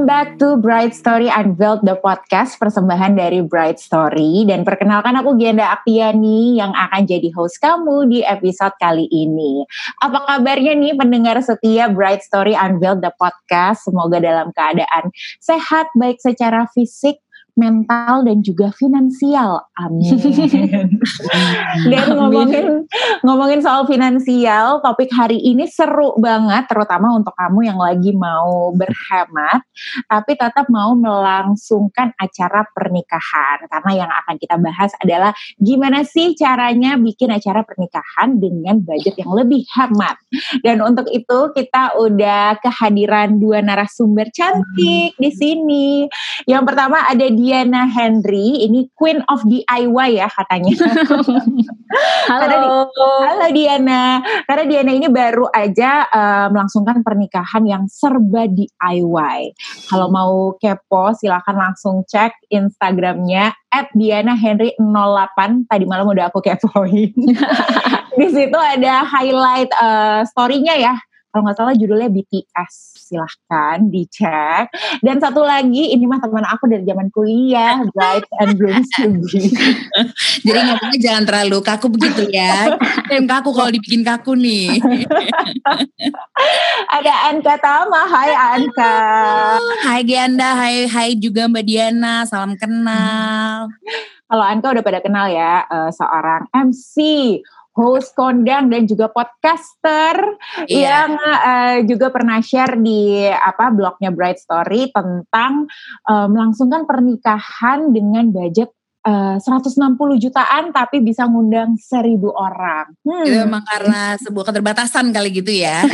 Welcome back to Bright Story Unveiled the podcast persembahan dari Bright Story dan perkenalkan aku Gianda Aktiani yang akan jadi host kamu di episode kali ini. Apa kabarnya nih pendengar setia Bright Story Unveiled the podcast? Semoga dalam keadaan sehat baik secara fisik mental dan juga finansial. Amin. dan ngomongin ngomongin soal finansial, topik hari ini seru banget terutama untuk kamu yang lagi mau berhemat tapi tetap mau melangsungkan acara pernikahan. Karena yang akan kita bahas adalah gimana sih caranya bikin acara pernikahan dengan budget yang lebih hemat. Dan untuk itu kita udah kehadiran dua narasumber cantik di sini. Yang pertama ada Diana Henry, ini Queen of DIY ya katanya. halo. Karena halo Diana. Karena Diana ini baru aja uh, melangsungkan pernikahan yang serba DIY. Kalau mau kepo silahkan langsung cek Instagramnya at Diana Henry 08. Tadi malam udah aku kepoin. Di situ ada highlight uh, story-nya ya kalau nggak salah judulnya BTS silahkan dicek. Dan satu lagi ini mah teman aku dari zaman kuliah Bright and Blooms to be jadi ngomongnya jangan terlalu kaku begitu ya. Yang kaku kalau dibikin kaku nih. Ada Anka Tama. Hai Anka. Hai Gianda. Hai Hai juga Mbak Diana. Salam kenal. Kalau Anka udah pada kenal ya uh, seorang MC host kondang dan juga podcaster yeah. yang uh, juga pernah share di apa blognya Bright Story tentang uh, melangsungkan pernikahan dengan budget uh, eh, 160 jutaan tapi bisa ngundang seribu orang. Hmm. Itu memang karena sebuah keterbatasan kali gitu ya.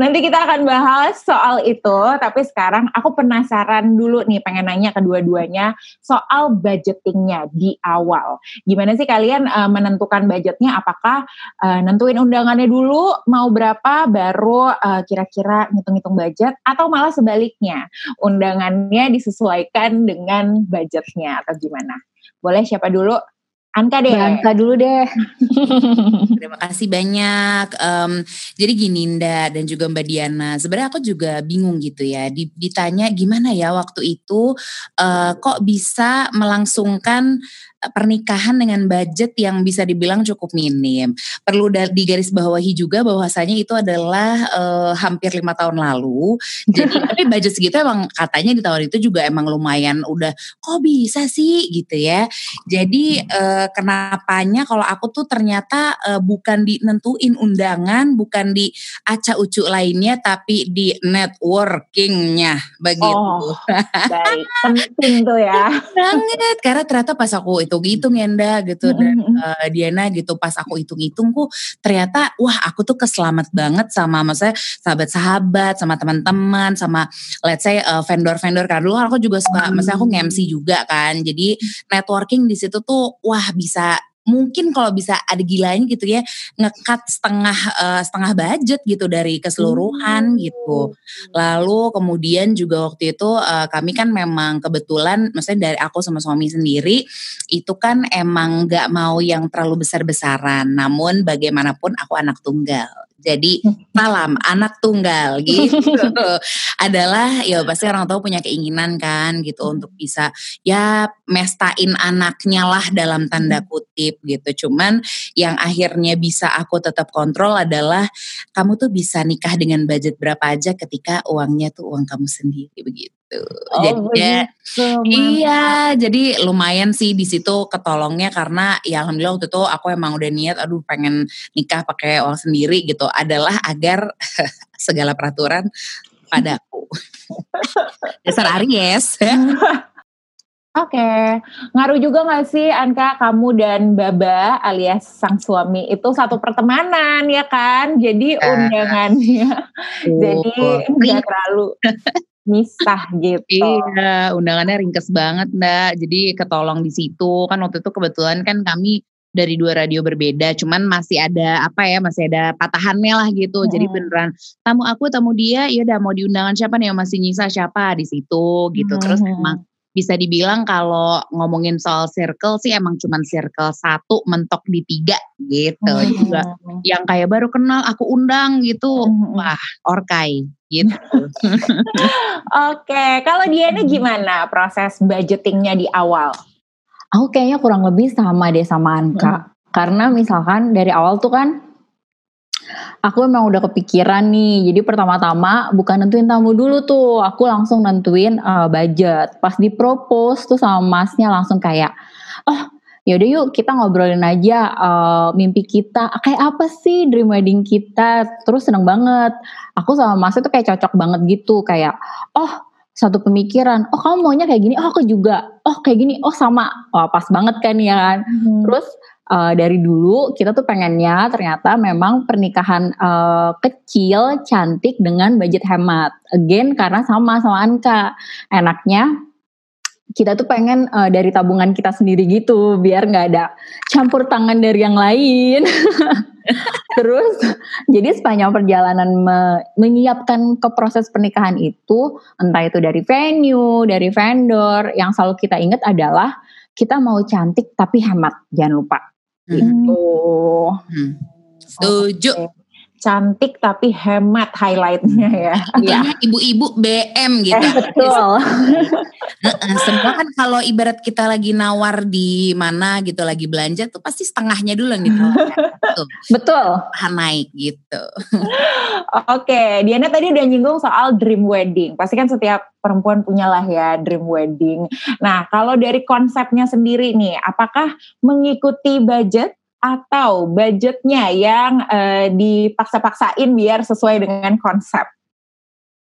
Nanti kita akan bahas soal itu, tapi sekarang aku penasaran dulu nih pengen nanya kedua-duanya soal budgetingnya di awal. Gimana sih kalian uh, menentukan budgetnya? Apakah uh, nentuin undangannya dulu mau berapa baru uh, kira-kira ngitung-ngitung budget atau malah sebaliknya undangannya disesuaikan dengan budget budgetnya atau gimana? Boleh siapa dulu? Anka deh. Anka dulu deh. Terima kasih banyak. Um, jadi gini Nda dan juga Mbak Diana, sebenarnya aku juga bingung gitu ya. Ditanya gimana ya waktu itu uh, kok bisa melangsungkan pernikahan dengan budget yang bisa dibilang cukup minim. Perlu digarisbawahi juga bahwasanya itu adalah uh, hampir lima tahun lalu. Jadi tapi budget segitu emang katanya di tahun itu juga emang lumayan udah kok bisa sih gitu ya. Jadi uh, kenapanya kalau aku tuh ternyata uh, bukan di nentuin undangan, bukan di acak ucuk lainnya, tapi di networkingnya begitu. Oh, baik, penting tuh ya. Banget karena ternyata pas aku hitung-hitung ya Nda gitu dan uh, Diana gitu pas aku hitung-hitung kok ternyata wah aku tuh keselamat banget sama maksudnya sahabat-sahabat sama teman-teman sama let's say uh, vendor-vendor karena dulu aku juga suka hmm. maksudnya aku nge-MC juga kan jadi networking di situ tuh wah bisa mungkin kalau bisa ada gilanya gitu ya ngekat setengah uh, setengah budget gitu dari keseluruhan hmm. gitu. Lalu kemudian juga waktu itu uh, kami kan memang kebetulan maksudnya dari aku sama suami sendiri itu kan emang nggak mau yang terlalu besar-besaran. Namun bagaimanapun aku anak tunggal. Jadi salam anak tunggal gitu. Adalah ya pasti orang tua punya keinginan kan gitu untuk bisa ya mestain anaknya lah dalam tanda kutip gitu. Cuman yang akhirnya bisa aku tetap kontrol adalah kamu tuh bisa nikah dengan budget berapa aja ketika uangnya tuh uang kamu sendiri begitu gitu. Oh, Jadinya iya, jadi lumayan sih di situ ketolongnya karena ya alhamdulillah waktu itu aku emang udah niat aduh pengen nikah pakai uang sendiri gitu adalah agar segala peraturan padaku. Dasar Aries. Oke, okay. ngaruh juga gak sih Anka kamu dan Baba alias sang suami itu satu pertemanan ya kan? Jadi uh, undangannya, uh, jadi nggak terlalu misah gitu. Iya, undangannya ringkes banget, Mbak. Jadi ketolong di situ. Kan waktu itu kebetulan kan kami dari dua radio berbeda, cuman masih ada apa ya, masih ada patahannya lah gitu. Hmm. Jadi beneran tamu aku, tamu dia, ya udah mau diundangan siapa nih yang masih nyisa siapa di situ gitu. Terus hmm. Bisa dibilang kalau ngomongin soal circle sih emang cuman circle satu mentok di tiga gitu hmm. juga yang kayak baru kenal aku undang gitu hmm. wah orkai gitu oke okay. kalau Diana gimana proses budgetingnya di awal aku kayaknya kurang lebih sama deh sama Anka hmm. karena misalkan dari awal tuh kan aku emang udah kepikiran nih. Jadi pertama-tama bukan nentuin tamu dulu tuh, aku langsung nentuin uh, budget. Pas di propose tuh sama masnya langsung kayak, oh yaudah yuk kita ngobrolin aja uh, mimpi kita kayak apa sih dream wedding kita. Terus seneng banget. Aku sama masnya tuh kayak cocok banget gitu, kayak oh satu pemikiran, oh kamu maunya kayak gini, oh aku juga, oh kayak gini, oh sama, oh pas banget kan ya kan. Hmm. Terus uh, dari dulu kita tuh pengennya ternyata memang pernikahan uh, kecil cantik dengan budget hemat. Again karena sama sama Anka. Enaknya kita tuh pengen uh, dari tabungan kita sendiri gitu biar nggak ada campur tangan dari yang lain. Terus jadi sepanjang perjalanan me menyiapkan ke proses pernikahan itu entah itu dari venue, dari vendor, yang selalu kita ingat adalah kita mau cantik tapi hemat, jangan lupa. Gitu. Hmm. Setuju. Okay. Cantik tapi hemat highlightnya ya. Iya, ibu-ibu BM gitu. Eh, betul. Semua kan kalau ibarat kita lagi nawar di mana gitu lagi belanja tuh pasti setengahnya dulu nih. Gitu. Betul. Naik gitu. Oke, Diana tadi udah nyinggung soal dream wedding. Pasti kan setiap perempuan punya lah ya dream wedding. Nah, kalau dari konsepnya sendiri nih, apakah mengikuti budget atau budgetnya yang uh, dipaksa-paksain biar sesuai dengan konsep?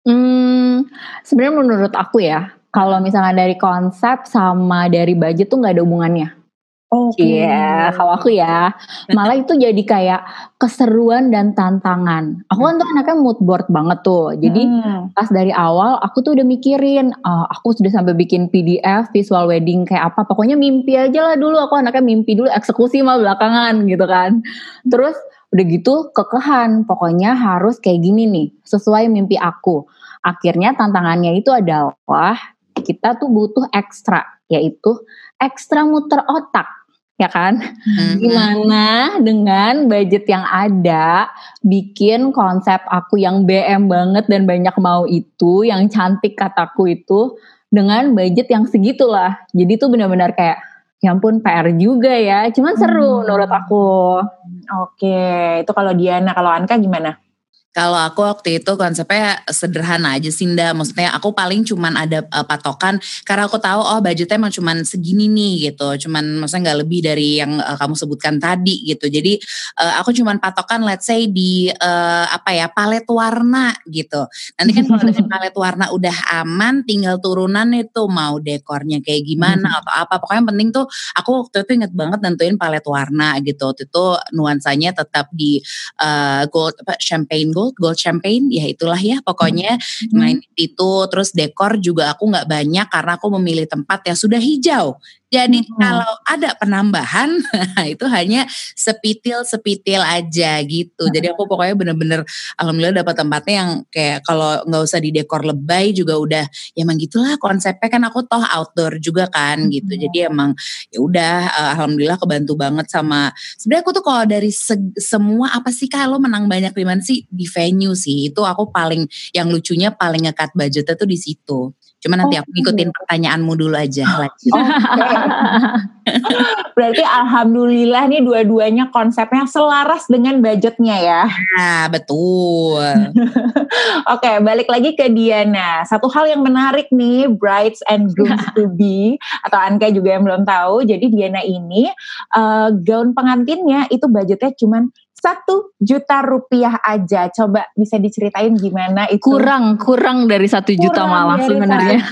Hmm, sebenarnya menurut aku ya, kalau misalnya dari konsep sama dari budget tuh nggak ada hubungannya. Oke. Okay. Iya, kalau aku ya, malah itu jadi kayak keseruan dan tantangan. Aku kan tuh anaknya mood board banget tuh. Jadi hmm. pas dari awal aku tuh udah mikirin, uh, aku sudah sampai bikin PDF visual wedding kayak apa. Pokoknya mimpi aja lah dulu. Aku anaknya mimpi dulu, eksekusi mah belakangan gitu kan. Terus udah gitu kekehan. Pokoknya harus kayak gini nih, sesuai mimpi aku. Akhirnya tantangannya itu adalah kita tuh butuh ekstra, yaitu ekstra muter otak ya kan? Hmm. Gimana dengan budget yang ada bikin konsep aku yang BM banget dan banyak mau itu, yang cantik kataku itu dengan budget yang segitulah. Jadi itu benar-benar kayak ya ampun PR juga ya, cuman seru hmm. menurut aku. Oke, itu kalau Diana, kalau Anka gimana? Kalau aku waktu itu konsepnya sederhana aja sih Nda. Maksudnya aku paling cuman ada uh, patokan karena aku tahu oh budgetnya emang cuman segini nih gitu. Cuman maksudnya nggak lebih dari yang uh, kamu sebutkan tadi gitu. Jadi uh, aku cuman patokan let's say di uh, apa ya palet warna gitu. Nanti kan kalau dengan palet warna udah aman tinggal turunan itu mau dekornya kayak gimana atau apa. Pokoknya yang penting tuh aku waktu itu inget banget nentuin palet warna gitu. Waktu itu nuansanya tetap di uh, gold apa champagne gold gold gold champagne ya itulah ya pokoknya hmm. main itu terus dekor juga aku nggak banyak karena aku memilih tempat yang sudah hijau jadi hmm. kalau ada penambahan itu hanya sepitil-sepitil aja gitu. Jadi aku pokoknya bener-bener alhamdulillah dapat tempatnya yang kayak kalau nggak usah di dekor lebay juga udah ya emang gitulah konsepnya kan aku toh outdoor juga kan gitu. Jadi emang ya udah uh, alhamdulillah kebantu banget sama sebenarnya aku tuh kalau dari semua apa sih kalau menang banyak di mana sih di venue sih. Itu aku paling yang lucunya paling ngekat budgetnya tuh di situ. Cuma nanti oh, aku ngikutin iya. pertanyaanmu dulu aja. Oh, Okay. Berarti alhamdulillah nih dua-duanya konsepnya selaras dengan budgetnya ya. Nah, betul. Oke, okay, balik lagi ke Diana. Satu hal yang menarik nih, brides and grooms to be atau Anka juga yang belum tahu. Jadi Diana ini uh, gaun pengantinnya itu budgetnya cuma satu juta rupiah aja. Coba bisa diceritain gimana itu? Kurang, kurang dari satu juta malah sebenarnya.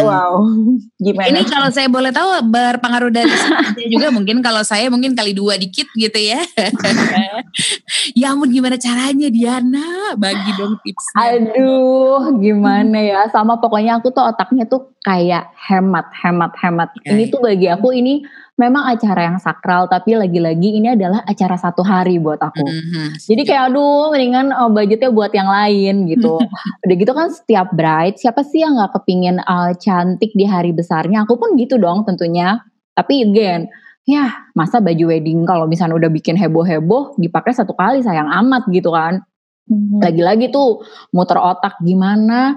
Wow, gimana? Ini kalau saya boleh tahu berpengaruh dari juga mungkin kalau saya mungkin kali dua dikit gitu ya. ya ampun gimana caranya Diana? Bagi dong tipsnya. Aduh, gimana ya? Sama pokoknya aku tuh otaknya tuh kayak hemat, hemat, hemat. Ya, ini tuh bagi aku ini memang acara yang sakral, tapi lagi-lagi ini adalah acara satu hari buat aku. Mhm. Jadi kayak aduh, mendingan uh, budgetnya buat yang lain gitu. Udah gitu kan setiap bride, siapa sih yang nggak kepingin uh, cantik di hari besarnya? Aku pun gitu dong tentunya. Tapi again, ya masa baju wedding kalau misalnya udah bikin heboh-heboh dipakai satu kali sayang amat gitu kan. Mhm. Lagi-lagi tuh muter otak gimana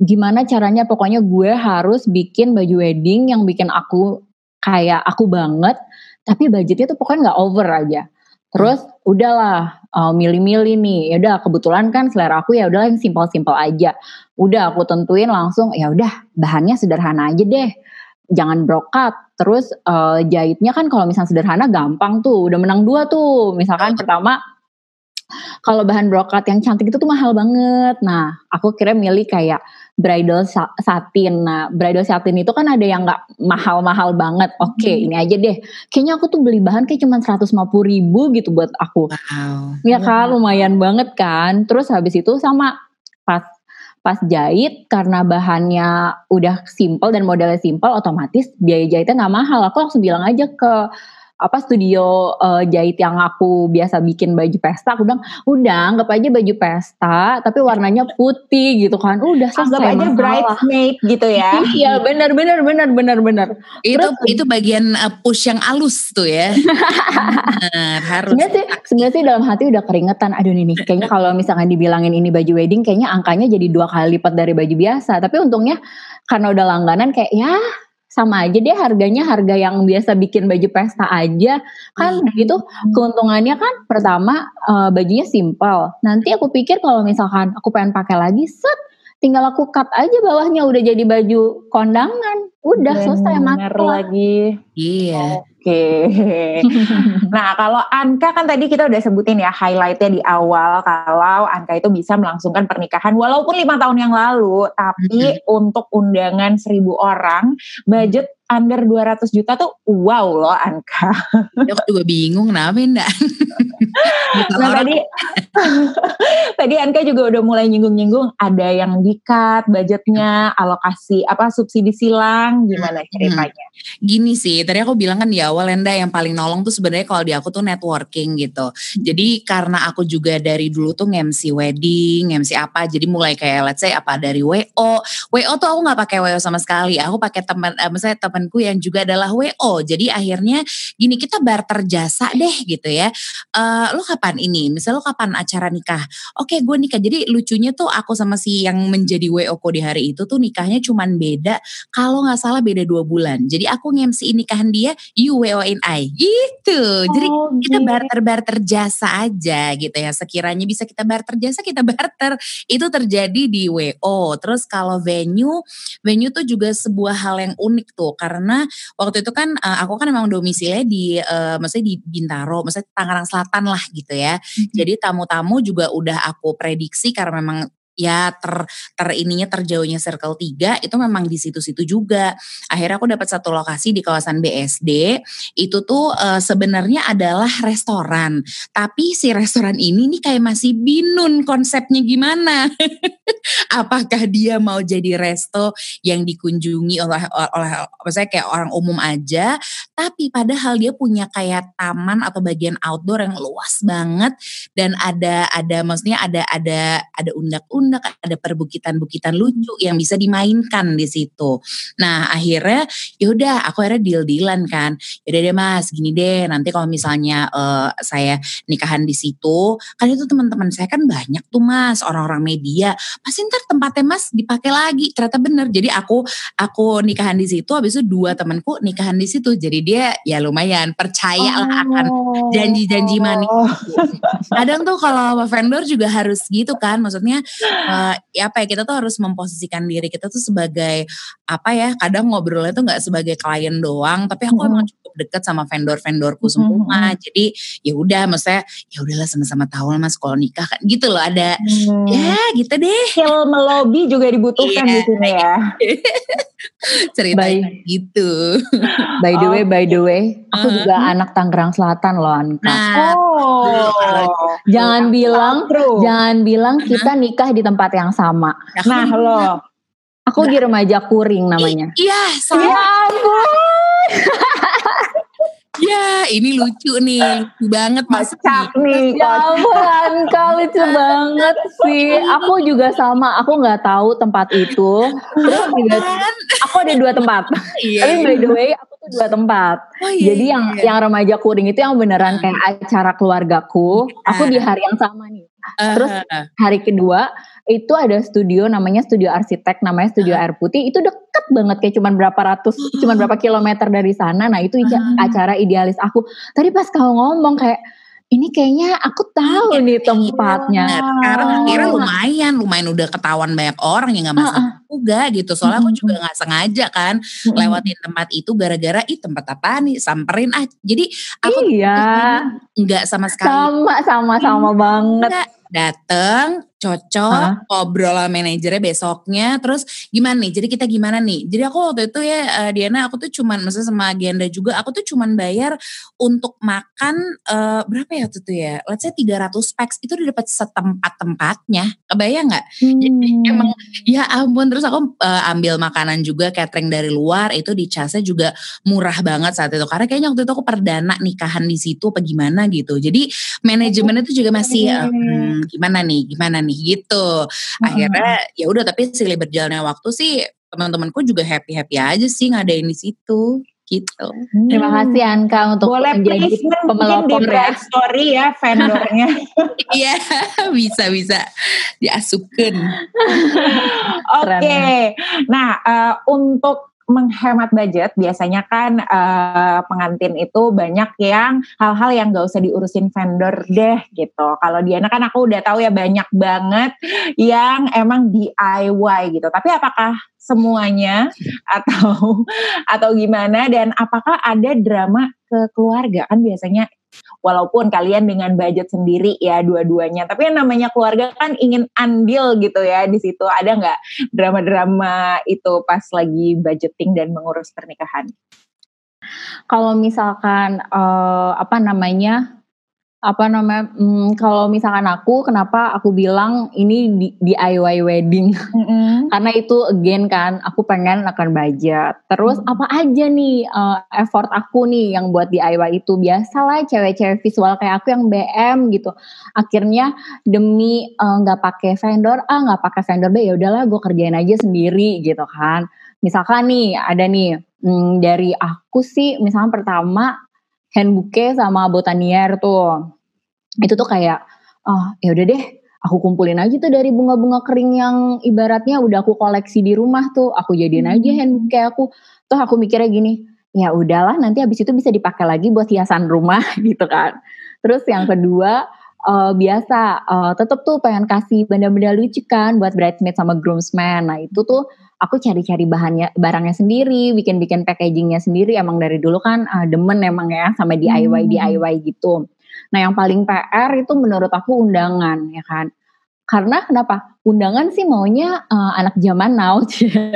gimana caranya pokoknya gue harus bikin baju wedding yang bikin aku kayak aku banget tapi budgetnya tuh pokoknya nggak over aja. Terus udahlah uh, milih-milih nih. Ya udah kebetulan kan selera aku ya udahlah yang simpel-simpel aja. Udah aku tentuin langsung ya udah bahannya sederhana aja deh. Jangan brokat. Terus uh, jahitnya kan kalau misalnya sederhana gampang tuh. Udah menang dua tuh. Misalkan pertama kalau bahan brokat yang cantik itu tuh mahal banget. Nah, aku kira milih kayak bridal sa- satin. Nah, bridal satin itu kan ada yang nggak mahal-mahal banget. Oke, Hmm. ini aja deh. Kayaknya aku tuh beli bahan kayak cuma 150 ribu gitu buat aku. Wow. Ya kan, lumayan banget kan. Terus habis itu sama pas pas jahit karena bahannya udah simple dan modelnya simple, otomatis biaya jahitnya nggak mahal. Aku langsung bilang aja ke apa studio eh, jahit yang aku biasa bikin baju pesta, aku bilang udah anggap aja baju pesta, tapi warnanya putih gitu kan. Udah Anggap selesai aja masalah. bridesmaid gitu ya. Iya benar benar benar benar benar. Itu Terus- itu bagian uh, push yang alus tuh ya. Benar, harus. Sebenarnya sih, sebenarnya sih dalam hati udah keringetan. Aduh nih, nih kayaknya kalau misalkan dibilangin ini baju wedding, kayaknya angkanya jadi dua kali lipat dari baju biasa. Tapi untungnya karena udah langganan kayak ya sama aja deh harganya harga yang biasa bikin baju pesta aja kan Hmm. gitu keuntungannya kan pertama eh, bajunya simple nanti aku pikir kalau misalkan aku pengen pakai lagi set tinggal aku cut aja bawahnya udah jadi baju kondangan udah selesai Bener masalah lagi. Iya. Oke. nah kalau Anka kan tadi kita udah sebutin ya highlightnya di awal kalau Anka itu bisa melangsungkan pernikahan walaupun lima tahun yang lalu, tapi untuk undangan seribu orang budget under 200 juta tuh wow loh Anka. Aku juga bingung kenapa enggak. Nah tadi tadi Anka juga udah mulai nyinggung-nyinggung ada yang di-cut budgetnya, alokasi apa subsidi silang gimana ceritanya? Gini sih, tadi aku bilang kan di awal Enda yang paling nolong tuh sebenarnya kalau di aku tuh networking gitu. Jadi karena aku juga dari dulu tuh nge-MC wedding, nge-MC apa, jadi mulai kayak let's say apa dari WO. WO tuh aku nggak pakai WO sama sekali. Aku pakai teman, eh, misalnya temanku yang juga adalah WO. Jadi akhirnya gini kita barter jasa deh gitu ya. Eh lo kapan ini? Misal lo kapan acara nikah? Oke gue nikah. Jadi lucunya tuh aku sama si yang menjadi WO ko di hari itu tuh nikahnya cuman beda kalau nggak salah beda dua bulan. Jadi aku nge-MC nikahan dia, you WO-in I. Gitu. Jadi Oh, kita gitu. barter-barter jasa aja gitu ya. Sekiranya bisa kita barter jasa, kita barter. Itu terjadi di WO. Terus kalau venue, venue tuh juga sebuah hal yang unik tuh. Karena waktu itu kan eh, aku kan memang domisilinya di, eh, maksudnya di Bintaro, maksudnya Tangerang Selatan lah gitu ya. Jadi tamu-tamu juga udah aku prediksi karena memang ya ter ter ininya terjauhnya circle 3 itu memang di situ-situ juga. Akhirnya aku dapat satu lokasi di kawasan BSD. Itu tuh eh, sebenarnya adalah restoran. Tapi si restoran ini nih kayak masih binun konsepnya gimana. Apakah dia mau jadi resto yang dikunjungi oleh oleh maksudnya kayak orang umum aja, tapi padahal dia punya kayak taman atau bagian outdoor yang luas banget dan ada ada maksudnya ada ada ada undak-undak, ada perbukitan-bukitan lucu yang bisa dimainkan di situ. Nah, akhirnya yaudah aku akhirnya deal-dealan kan. Yaudah deh Mas, gini deh nanti kalau misalnya eh, saya nikahan di situ, kan itu teman-teman saya kan banyak tuh Mas, orang-orang media. Pasti ntar tempatnya Mas dipakai lagi. Ternyata bener. Jadi aku aku nikahan di situ, habis itu dua temanku nikahan di situ. Jadi dia ya lumayan percaya lah akan Oh. janji-janji manis. kadang tuh kalau vendor juga harus gitu kan maksudnya eh, ya apa ya kita tuh harus memposisikan diri kita tuh sebagai apa ya kadang ngobrolnya tuh nggak sebagai klien doang tapi aku emang cukup deket sama vendor-vendorku Mhm, semua jadi ya udah maksudnya ya udahlah sama-sama tahu lah mas kalau nikah kan gitu loh ada Hmm. ya gitu deh skill melobi juga dibutuhkan Iya. di sini ya. Baik. gitu By the way, by the way, aku. Uh. juga anak Tangerang Selatan loh Anka. nah Oh, Oh. Jangan bilang, jangan bilang kita nikah di tempat yang sama. Ya nah, lo. Aku di remaja kuring namanya. Iya, sama. Ya ampun. Ya, ini lucu nih, lucu banget Mas. Kocak nih. Ya ampun, kau lucu banget sih. Aku juga sama, aku nggak tahu tempat itu. Terus juga, aku ada dua tempat. Iya, Tapi by the way, aku tuh dua tempat. Oh, iya, Jadi yang iya. yang remaja kuring itu yang beneran kayak acara keluargaku. Aku di hari yang sama nih. Terus hari kedua itu ada studio namanya studio arsitek namanya studio air putih itu deket banget kayak cuman berapa ratus cuman berapa kilometer dari sana nah itu acara idealis aku tadi pas kau ngomong kayak ini kayaknya aku tahu iya, nih tempatnya. Sekarang akhirnya lumayan, lumayan udah ketahuan banyak orang yang nggak masalah uh, uh. juga gitu. Soalnya aku juga nggak sengaja kan uh, lewatin tempat itu gara-gara ih tempat apa nih samperin ah. Jadi aku iya. nggak sama sekali. Sama sama sama banget. Dateng cocok, huh? ngobrol sama manajernya besoknya, terus gimana nih? Jadi kita gimana nih? Jadi aku waktu itu ya uh, Diana, aku tuh cuman, maksudnya sama agenda juga, aku tuh cuman bayar untuk makan uh, berapa ya waktu itu ya? Let's say 300 packs itu udah dapat setempat-tempatnya, kebayang nggak? Hmm. Jadi emang ya ampun, terus aku uh, ambil makanan juga catering dari luar, itu di casnya juga murah banget saat itu, karena kayaknya waktu itu aku perdana nikahan di situ apa gimana gitu. Jadi manajemen itu juga masih um, gimana nih, gimana nih? Nih gitu. Akhirnya ya udah tapi seiring berjalannya waktu sih teman-temanku juga happy happy aja sih ngadain di situ gitu. Terima kasih Anka untuk Boleh menjadi pemelopor ya. story ya vendornya. Iya bisa bisa diasupkan. Oke, okay. nah uh, untuk menghemat budget biasanya kan uh, pengantin itu banyak yang hal-hal yang gak usah diurusin vendor deh gitu. Kalau Diana kan aku udah tahu ya banyak banget yang emang DIY gitu. Tapi apakah semuanya atau atau gimana dan apakah ada drama ke keluarga kan biasanya walaupun kalian dengan budget sendiri ya dua-duanya. Tapi yang namanya keluarga kan ingin andil gitu ya di situ. Ada nggak drama-drama itu pas lagi budgeting dan mengurus pernikahan? Kalau misalkan uh, apa namanya apa namanya hmm, kalau misalkan aku kenapa aku bilang ini di, DIY wedding? Mm-hmm. karena itu again kan aku pengen akan budget. Terus mm-hmm. apa aja nih uh, effort aku nih yang buat DIY itu? Biasalah cewek-cewek visual kayak aku yang BM gitu. Akhirnya demi eh, nggak uh, pakai vendor ah nggak pakai vendor B ya udahlah gue kerjain aja sendiri gitu kan. Misalkan nih ada nih hmm, dari aku sih misalkan pertama hand bouquet sama botanier tuh. Itu tuh kayak oh ya udah deh aku kumpulin aja tuh dari bunga-bunga kering yang ibaratnya udah aku koleksi di rumah tuh aku jadiin hmm. aja hand bouquet aku tuh aku mikirnya gini ya udahlah nanti habis itu bisa dipakai lagi buat hiasan rumah gitu kan terus yang kedua uh, biasa uh, tetep tuh pengen kasih benda-benda lucu kan buat bridesmaid sama groomsman nah itu tuh aku cari-cari bahannya barangnya sendiri, bikin-bikin packagingnya sendiri. Emang dari dulu kan uh, demen emang ya sama DIY hmm. DIY gitu. Nah yang paling PR itu menurut aku undangan ya kan. Karena kenapa? Undangan sih maunya uh, anak zaman now.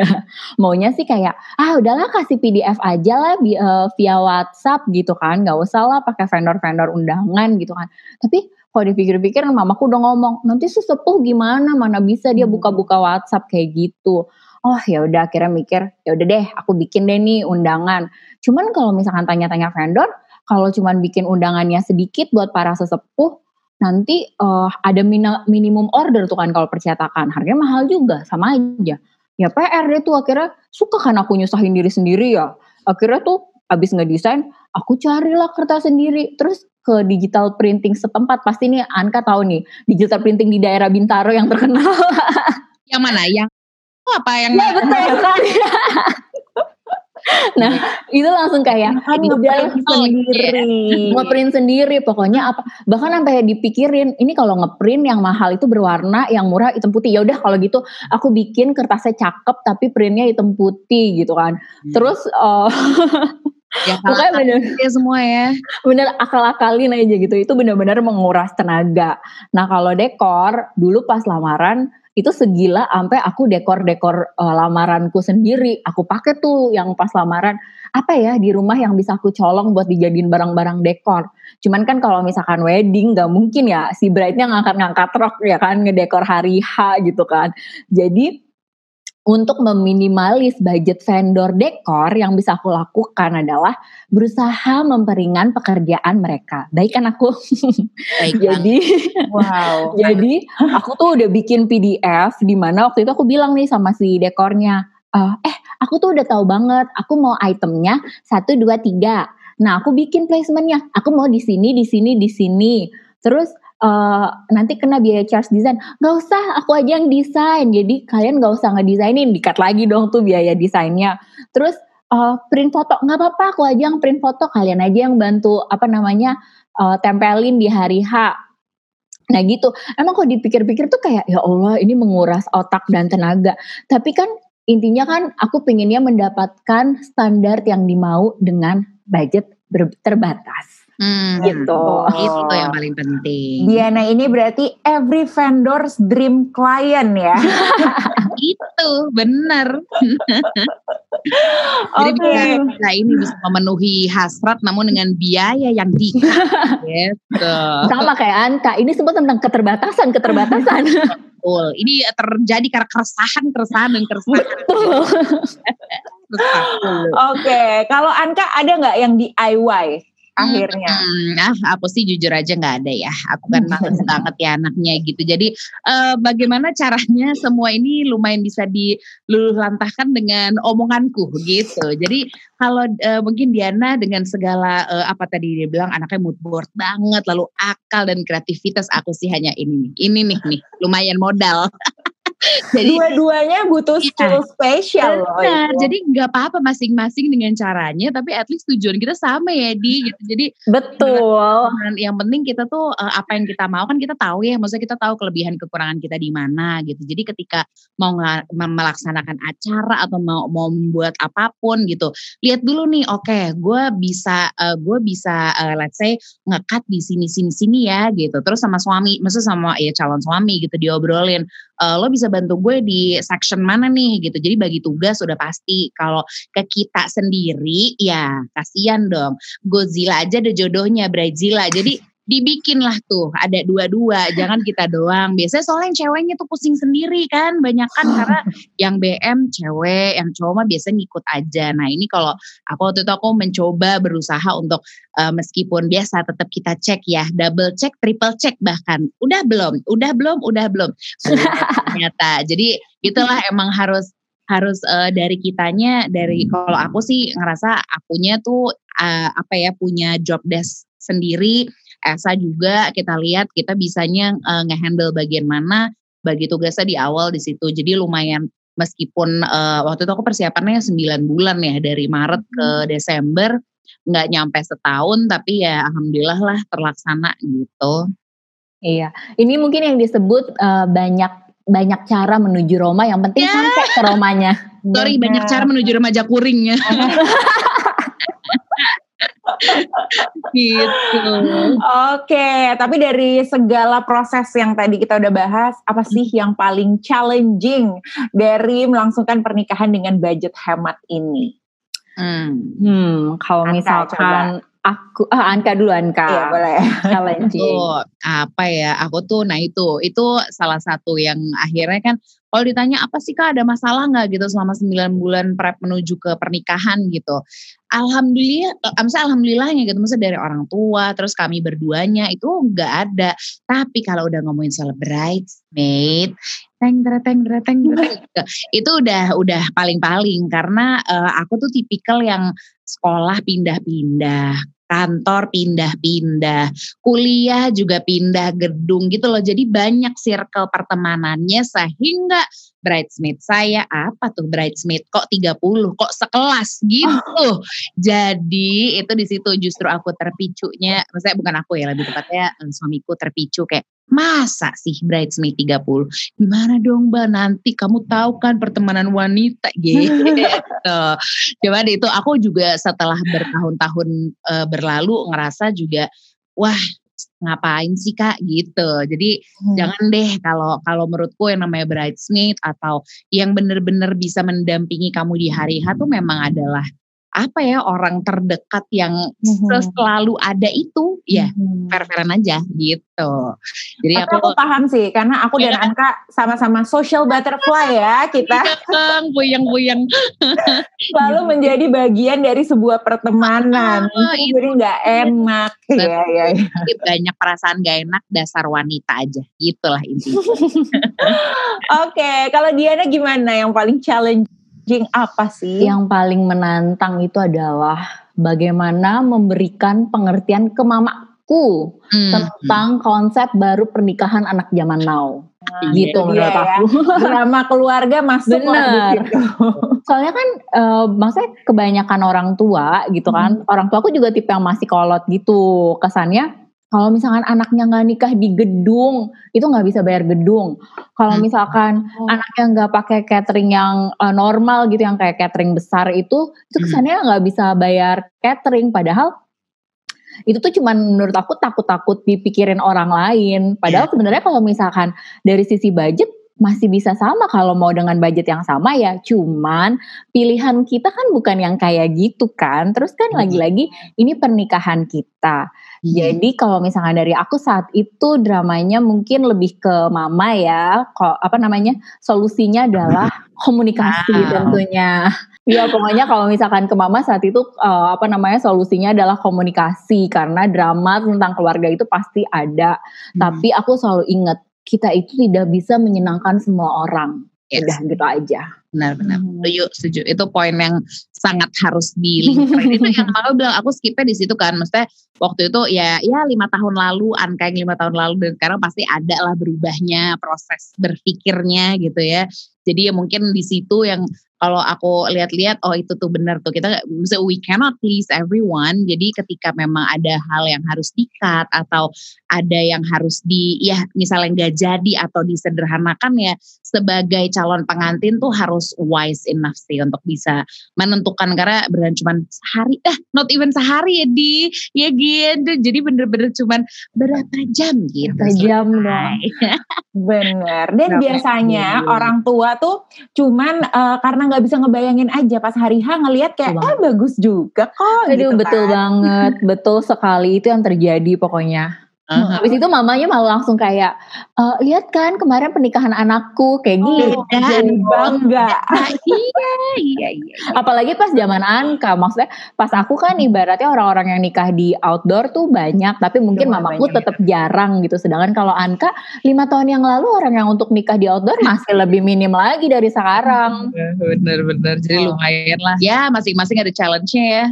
maunya sih kayak ah udahlah kasih PDF aja lah uh, via WhatsApp gitu kan. Gak usah lah pakai vendor-vendor undangan gitu kan. Tapi kalau dipikir-pikir mamaku udah ngomong nanti sesepuh gimana mana bisa dia hmm. buka-buka WhatsApp kayak gitu oh ya udah akhirnya mikir ya udah deh aku bikin deh nih undangan. Cuman kalau misalkan tanya-tanya vendor kalau cuman bikin undangannya sedikit buat para sesepuh nanti uh, ada minimum order tuh kan kalau percetakan. Harganya mahal juga sama aja. Ya PR deh tuh akhirnya suka kan aku nyusahin diri sendiri ya. Akhirnya tuh abis ngedesain aku carilah kertas sendiri. Terus ke digital printing setempat pasti nih Anka tahu nih digital printing di daerah Bintaro yang terkenal. Yang mana? Yang apa yang ya betul. sekali nah itu langsung kayak ngeprint sendiri. ngeprint sendiri pokoknya apa bahkan sampai dipikirin ini kalau ngeprint yang mahal itu berwarna yang murah hitam putih. Ya udah kalau gitu aku bikin kertasnya cakep tapi printnya hitam putih gitu kan. Hmm. terus uh, ya pokoknya bener ya semua ya. bener akal-akalin aja gitu. Itu bener-bener menguras tenaga. Nah kalau dekor dulu pas lamaran itu segila sampai aku dekor-dekor uh, lamaranku sendiri. Aku pakai tuh yang pas lamaran apa ya di rumah yang bisa aku colong buat dijadiin barang-barang dekor. Cuman kan kalau misalkan wedding nggak mungkin ya si bride-nya ngangkat-ngangkat rok ya kan ngedekor hari H gitu kan. Jadi untuk meminimalis budget vendor dekor yang bisa aku lakukan adalah berusaha memperingan pekerjaan mereka. Baik kan aku? Baik jadi wow. jadi aku tuh udah bikin PDF di mana waktu itu aku bilang nih sama si dekornya, uh, eh aku tuh udah tahu banget, aku mau itemnya satu dua tiga. Nah aku bikin placementnya, aku mau di sini, di sini, di sini. Terus uh, nanti kena biaya charge desain. Gak usah, aku aja yang desain. Jadi kalian gak usah ngedesainin, dikat lagi dong tuh biaya desainnya. Terus uh, print foto, nggak apa-apa, aku aja yang print foto. Kalian aja yang bantu apa namanya uh, tempelin di hari H. Nah gitu, emang kok dipikir-pikir tuh kayak ya Allah ini menguras otak dan tenaga. Tapi kan intinya kan aku pinginnya mendapatkan standar yang dimau dengan budget terbatas. Hmm, gitu. Itu yang paling penting. Diana ini berarti every vendor's dream client ya. itu benar. Jadi okay. bisa ini bisa memenuhi hasrat namun dengan biaya yang tinggi. gitu. Sama kayak Anka, ini semua tentang keterbatasan, keterbatasan. Betul. Ini terjadi karena keresahan, keresahan dan keresahan. Betul. Oke, okay. kalau Anka ada nggak yang DIY? Akhirnya? Hmm, ah, aku sih jujur aja nggak ada ya. Aku kan males banget ya anaknya gitu. Jadi uh, bagaimana caranya semua ini lumayan bisa diluluhlantahkan dengan omonganku gitu. Jadi kalau uh, mungkin Diana dengan segala uh, apa tadi dia bilang anaknya mood board banget, lalu akal dan kreativitas aku sih hanya ini nih. Ini nih nih lumayan modal. jadi dua-duanya butuh iya, skill spesial loh. Jadi nggak apa-apa masing-masing dengan caranya, tapi at least tujuan kita sama ya di gitu. Jadi betul. Yang penting kita tuh uh, apa yang kita mau kan kita tahu ya, maksudnya kita tahu kelebihan kekurangan kita di mana gitu. Jadi ketika mau melaksanakan acara atau mau mau membuat apa pun gitu, lihat dulu nih, oke, okay, gue bisa uh, gue bisa uh, let's say ngekat di sini sini sini ya gitu. Terus sama suami, maksudnya sama ya calon suami gitu diobrolin uh, lo bisa bantu gue di section mana nih gitu. Jadi bagi tugas sudah pasti. Kalau ke kita sendiri ya kasihan dong. Godzilla aja ada jodohnya Brazila. Jadi dibikin lah tuh ada dua-dua jangan kita doang. Biasanya soalnya yang ceweknya tuh pusing sendiri kan banyak kan karena yang BM cewek yang cowok mah biasa ngikut aja. Nah ini kalau aku waktu itu aku mencoba berusaha untuk uh, meskipun biasa tetap kita cek ya double check triple check bahkan. Udah belum udah belum udah belum. Ternyata. Jadi itulah emang harus harus uh, dari kitanya dari kalau aku sih ngerasa akunya tuh uh, apa ya punya job desk sendiri Esa juga kita lihat kita bisanya uh, ngehandle bagian mana bagi tugasnya di awal di situ. Jadi lumayan meskipun uh, waktu itu aku persiapannya 9 bulan ya dari Maret ke hmm. Desember nggak nyampe setahun tapi ya alhamdulillah lah terlaksana gitu. Iya, ini mungkin yang disebut uh, banyak banyak cara menuju Roma yang penting yeah. sampai ke Romanya. Sorry, banyak cara menuju remaja kuring ya. gitu. Oke, tapi dari segala proses yang tadi kita udah bahas, apa sih yang paling challenging dari melangsungkan pernikahan dengan budget hemat ini? Hmm, hmm kalau misalkan coba aku ah Anka dulu Anka. Iya boleh. Challenging. Oh, apa ya? Aku tuh nah itu itu salah satu yang akhirnya kan kalau ditanya apa sih Kak ada masalah nggak gitu selama 9 bulan prep menuju ke pernikahan gitu. Alhamdulillah, maksudnya alhamdulillahnya gitu, maksudnya dari orang tua, terus kami berduanya itu nggak ada. Tapi kalau udah ngomongin soal bridesmaid, teng teng teng itu udah udah paling-paling karena uh, aku tuh tipikal yang sekolah pindah-pindah, kantor pindah-pindah, kuliah juga pindah gedung gitu loh. Jadi banyak circle pertemanannya sehingga bridesmaid saya apa tuh bridesmaid? Kok 30 kok sekelas? Gitu. Jadi itu di situ justru aku terpicunya, maksudnya bukan aku ya lebih tepatnya eh, suamiku terpicu kayak Masa sih bridesmaid 30? Gimana dong mbak? Nanti kamu tahu kan pertemanan wanita. Gitu. Coba deh itu aku juga setelah bertahun-tahun uh, berlalu ngerasa juga wah ngapain sih kak gitu. Jadi hmm. jangan deh kalau kalau menurutku yang namanya bridesmaid atau yang bener-bener bisa mendampingi kamu di hari H tuh memang adalah apa ya orang terdekat yang mm-hmm. selalu ada itu ya mm-hmm. fair-fairan aja gitu. Jadi aku, aku paham sih karena aku ya. dan iya. Anka sama-sama social butterfly ya kita. Iya, buyang-buyang. Selalu menjadi bagian dari sebuah pertemanan. Oh, itu jadi nggak enak ya, ya, ya. Banyak perasaan gak enak dasar wanita aja. Itulah intinya. Oke, okay, kalau Diana gimana yang paling challenge challenging apa sih? Yang paling menantang itu adalah bagaimana memberikan pengertian ke mamaku hmm. tentang konsep baru pernikahan anak zaman now. Nah, gitu iya, menurut ya. aku. Drama keluarga masuk Bener. Soalnya kan uh, maksudnya kebanyakan orang tua gitu kan. Hmm. Orang tua aku juga tipe yang masih kolot gitu. Kesannya kalau misalkan anaknya nggak nikah di gedung, itu nggak bisa bayar gedung. Kalau hmm. misalkan oh. anaknya nggak pakai catering yang uh, normal gitu, yang kayak catering besar itu, itu hmm. kesannya nggak bisa bayar catering. Padahal itu tuh cuman menurut aku takut-takut dipikirin orang lain. Padahal yeah. sebenarnya kalau misalkan dari sisi budget masih bisa sama kalau mau dengan budget yang sama ya. Cuman pilihan kita kan bukan yang kayak gitu kan. Terus kan lagi-lagi ini pernikahan kita. Jadi kalau misalnya dari aku saat itu dramanya mungkin lebih ke mama ya. Kok apa namanya? Solusinya adalah komunikasi wow. tentunya. Ya pokoknya kalau misalkan ke mama saat itu uh, apa namanya solusinya adalah komunikasi karena drama tentang keluarga itu pasti ada. Hmm. Tapi aku selalu ingat kita itu tidak bisa menyenangkan semua orang. Yes. Udah gitu aja. Benar-benar. Hmm. Setuju, setuju. Itu poin yang sangat harus dilingkarin. itu yang aku bilang aku skipnya di situ kan. Maksudnya waktu itu ya ya lima tahun lalu, angka yang lima tahun lalu dan sekarang pasti ada lah berubahnya proses berpikirnya gitu ya. Jadi ya mungkin di situ yang kalau aku lihat-lihat oh itu tuh benar tuh. Kita so we cannot please everyone. Jadi ketika memang ada hal yang harus dikat atau ada yang harus di ya misalnya nggak jadi atau disederhanakan ya sebagai calon pengantin tuh harus wise enough sih untuk bisa menentukan. Karena benar cuma sehari eh not even sehari ya di. Ya gitu. Jadi bener-bener cuma berapa jam gitu. Berapa jam dong. Bener. Dan biasanya orang tua tuh cuman uh, karena nggak bisa ngebayangin aja pas hari H ngelihat kayak eh bagus juga kok. Aduh gitu betul kan. banget, betul sekali itu yang terjadi pokoknya. Uh-huh. Habis itu mamanya malah langsung kayak e, lihat kan kemarin pernikahan anakku kayak gitu. Oh, jadi bangga. iya, iya, iya. Apalagi pas zaman Anka, maksudnya pas aku kan ibaratnya orang-orang yang nikah di outdoor tuh banyak, tapi mungkin Cuma mamaku tetap jarang gitu. Sedangkan kalau Anka lima tahun yang lalu orang yang untuk nikah di outdoor masih lebih minim lagi dari sekarang. Bener-bener, jadi oh. lumayan lah. Ya masing-masing ada challenge-nya ya.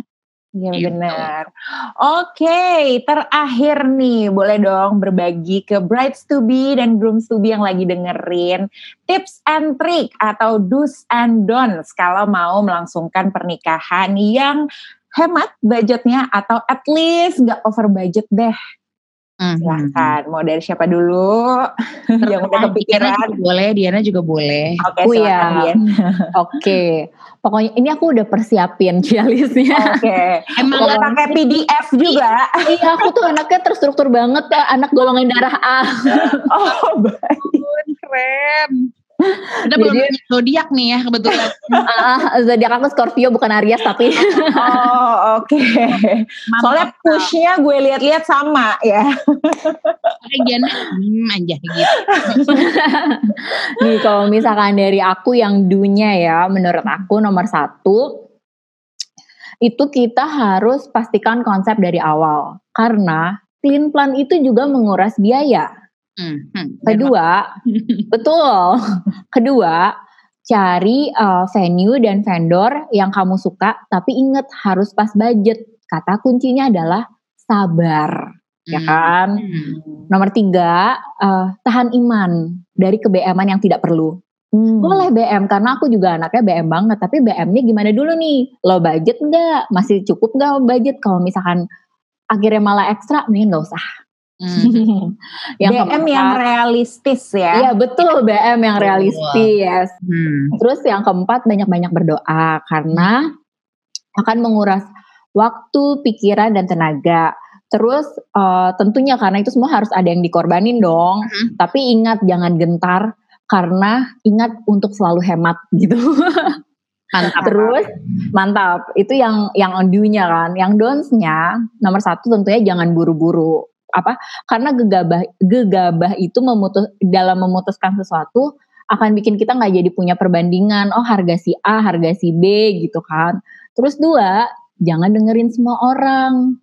Iya gitu. benar. Oke, okay, terakhir nih boleh dong berbagi ke brides to be dan grooms to be yang lagi dengerin tips and trick atau do's and don'ts kalau mau melangsungkan pernikahan yang hemat budgetnya atau at least gak over budget deh. Mm-hmm. Silahkan, mau dari siapa dulu? yang udah kepikiran. Diana boleh, Diana juga boleh. Oke, okay, ya. Oke, okay. pokoknya ini aku udah persiapin cialisnya. Oke. Okay. Emang Pokoknya pakai PDF juga. iya, aku tuh anaknya terstruktur banget, anak golongan darah A. oh, baik. Keren. Kita belum zodiak nih ya kebetulan. Uh, zodiak aku Scorpio bukan Aries tapi. oh oke. Okay. Soalnya pushnya gue lihat-lihat sama ya. Bagian hmm, aja gitu. nih kalau misalkan dari aku yang dunia ya, menurut aku nomor satu itu kita harus pastikan konsep dari awal karena clean plan itu juga menguras biaya. Hmm, hmm, Kedua, betul. Kedua, cari uh, venue dan vendor yang kamu suka, tapi ingat harus pas budget. Kata kuncinya adalah sabar, ya hmm. ya kan? Hmm. Nomor tiga, uh, tahan iman dari kebeman yang tidak perlu. Hmm. Boleh BM karena aku juga anaknya BM banget, tapi BM-nya gimana dulu nih? Lo budget nggak? Masih cukup nggak budget? Kalau misalkan akhirnya malah ekstra, nih nggak usah Hmm. yang BM keempat, yang realistis ya. Iya betul BM yang realistis. Hmm. Terus yang keempat banyak-banyak berdoa karena akan menguras waktu, pikiran dan tenaga. Terus uh, tentunya karena itu semua harus ada yang dikorbanin dong. Mm-hmm. Tapi ingat jangan gentar karena ingat untuk selalu hemat gitu. Mantap. Terus mantap. Itu yang yang on nya kan. Yang downs-nya nomor satu tentunya jangan buru-buru. Apa? Karena gegabah gegabah itu memutus dalam memutuskan sesuatu akan bikin kita nggak jadi punya perbandingan. Oh harga si A, harga si B gitu kan. Terus dua, jangan dengerin semua orang.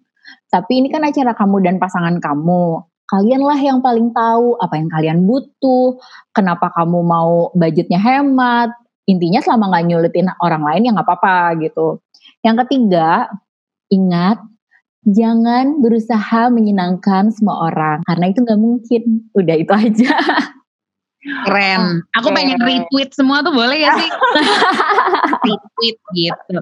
Tapi ini kan acara kamu dan pasangan kamu. Kalianlah yang paling tahu apa yang kalian butuh, kenapa kamu mau budgetnya hemat, intinya selama nggak nyulitin orang lain ya nggak apa-apa gitu. Yang ketiga, ingat jangan berusaha menyenangkan semua orang karena itu nggak mungkin. Udah itu aja. Keren. Aku pengen retweet semua tuh boleh ya sih? retweet gitu.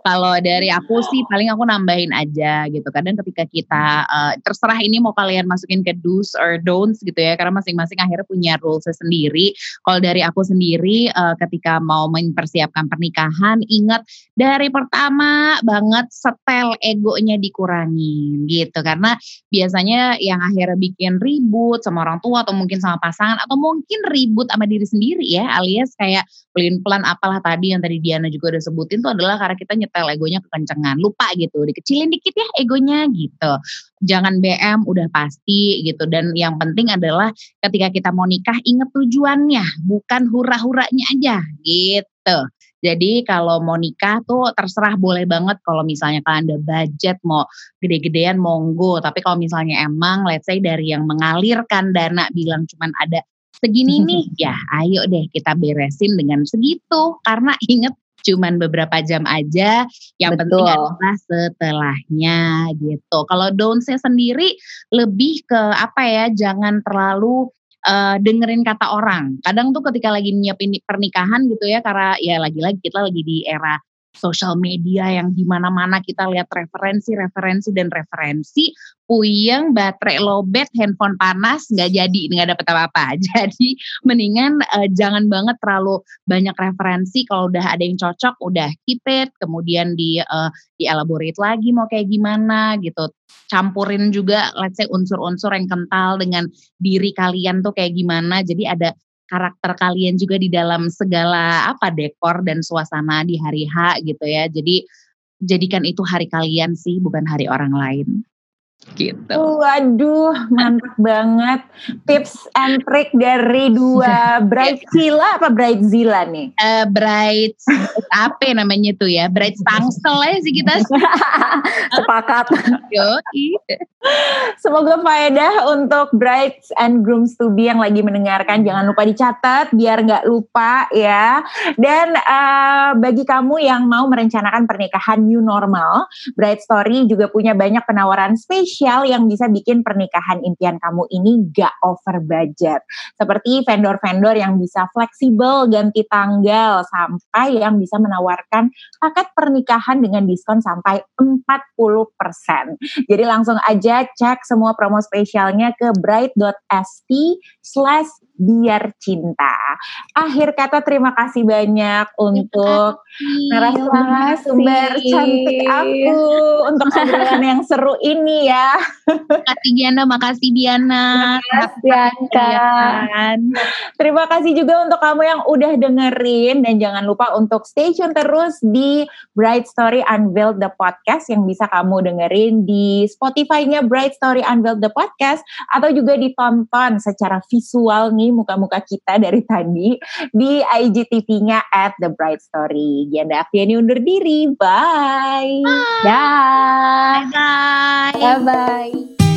Kalau dari aku sih paling aku nambahin aja gitu. Kadang ketika kita uh, terserah ini mau kalian masukin ke do's or don'ts gitu ya, karena masing-masing akhirnya punya rules sendiri. Kalau dari aku sendiri uh, ketika mau mempersiapkan pernikahan, ingat dari pertama banget setel egonya dikurangin gitu. Karena biasanya yang akhirnya bikin ribut sama orang tua atau mungkin sama pasangan atau mungkin ribut sama diri sendiri ya, alias kayak pelin pelan apalah tadi yang tadi Diana juga udah sebutin tuh adalah karena kita nyetel egonya kekencengan lupa gitu dikecilin dikit ya egonya gitu jangan BM udah pasti gitu dan yang penting adalah ketika kita mau nikah inget tujuannya bukan hura-huranya aja gitu jadi kalau mau nikah tuh terserah boleh banget kalau misalnya kalian ada budget mau gede-gedean monggo. Tapi kalau misalnya emang let's say dari yang mengalirkan dana bilang cuman ada segini nih, ya ayo deh kita beresin dengan segitu. Karena inget cuman beberapa jam aja. Yang Betul. penting adalah setelahnya gitu. Kalau downsnya sendiri lebih ke apa ya? Jangan terlalu uh, dengerin kata orang. Kadang tuh ketika lagi nyiapin pernikahan gitu ya, karena ya lagi-lagi kita lagi di era sosial media yang di mana-mana kita lihat referensi, referensi dan referensi, puyeng, baterai lobet, handphone panas, nggak jadi, nggak dapet apa-apa. Jadi mendingan uh, jangan banget terlalu banyak referensi. Kalau udah ada yang cocok, udah keep it, kemudian di uh, elaborate lagi mau kayak gimana gitu. Campurin juga, let's say unsur-unsur yang kental dengan diri kalian tuh kayak gimana. Jadi ada karakter kalian juga di dalam segala apa dekor dan suasana di hari H gitu ya. Jadi jadikan itu hari kalian sih bukan hari orang lain gitu. Waduh, mantap banget. Tips and trick dari dua bright Zilla apa bright Zilla nih? Uh, bright apa namanya tuh ya? Bright Tangsel aja sih kita. Sepakat. Yo, Semoga faedah untuk brides and grooms to be yang lagi mendengarkan. Jangan lupa dicatat biar nggak lupa ya. Dan uh, bagi kamu yang mau merencanakan pernikahan new normal, Bright Story juga punya banyak penawaran spesial spesial yang bisa bikin pernikahan impian kamu ini gak over budget. Seperti vendor-vendor yang bisa fleksibel ganti tanggal sampai yang bisa menawarkan paket pernikahan dengan diskon sampai 40%. Jadi langsung aja cek semua promo spesialnya ke bright.st slash biar cinta. Akhir kata terima kasih banyak untuk narasumber cantik aku untuk obrolan yang seru ini ya. Makasih Diana, makasih Diana. Terima kasih juga untuk kamu yang udah dengerin. Dan jangan lupa untuk stay tune terus di Bright Story Unveiled the Podcast yang bisa kamu dengerin di Spotify-nya Bright Story Unveiled the Podcast atau juga ditonton secara visual. Nih muka-muka kita dari tadi di IGTV-nya at The Bright Story. Gianda Aktiani undur diri. Bye. Bye. Bye. Bye. Bye.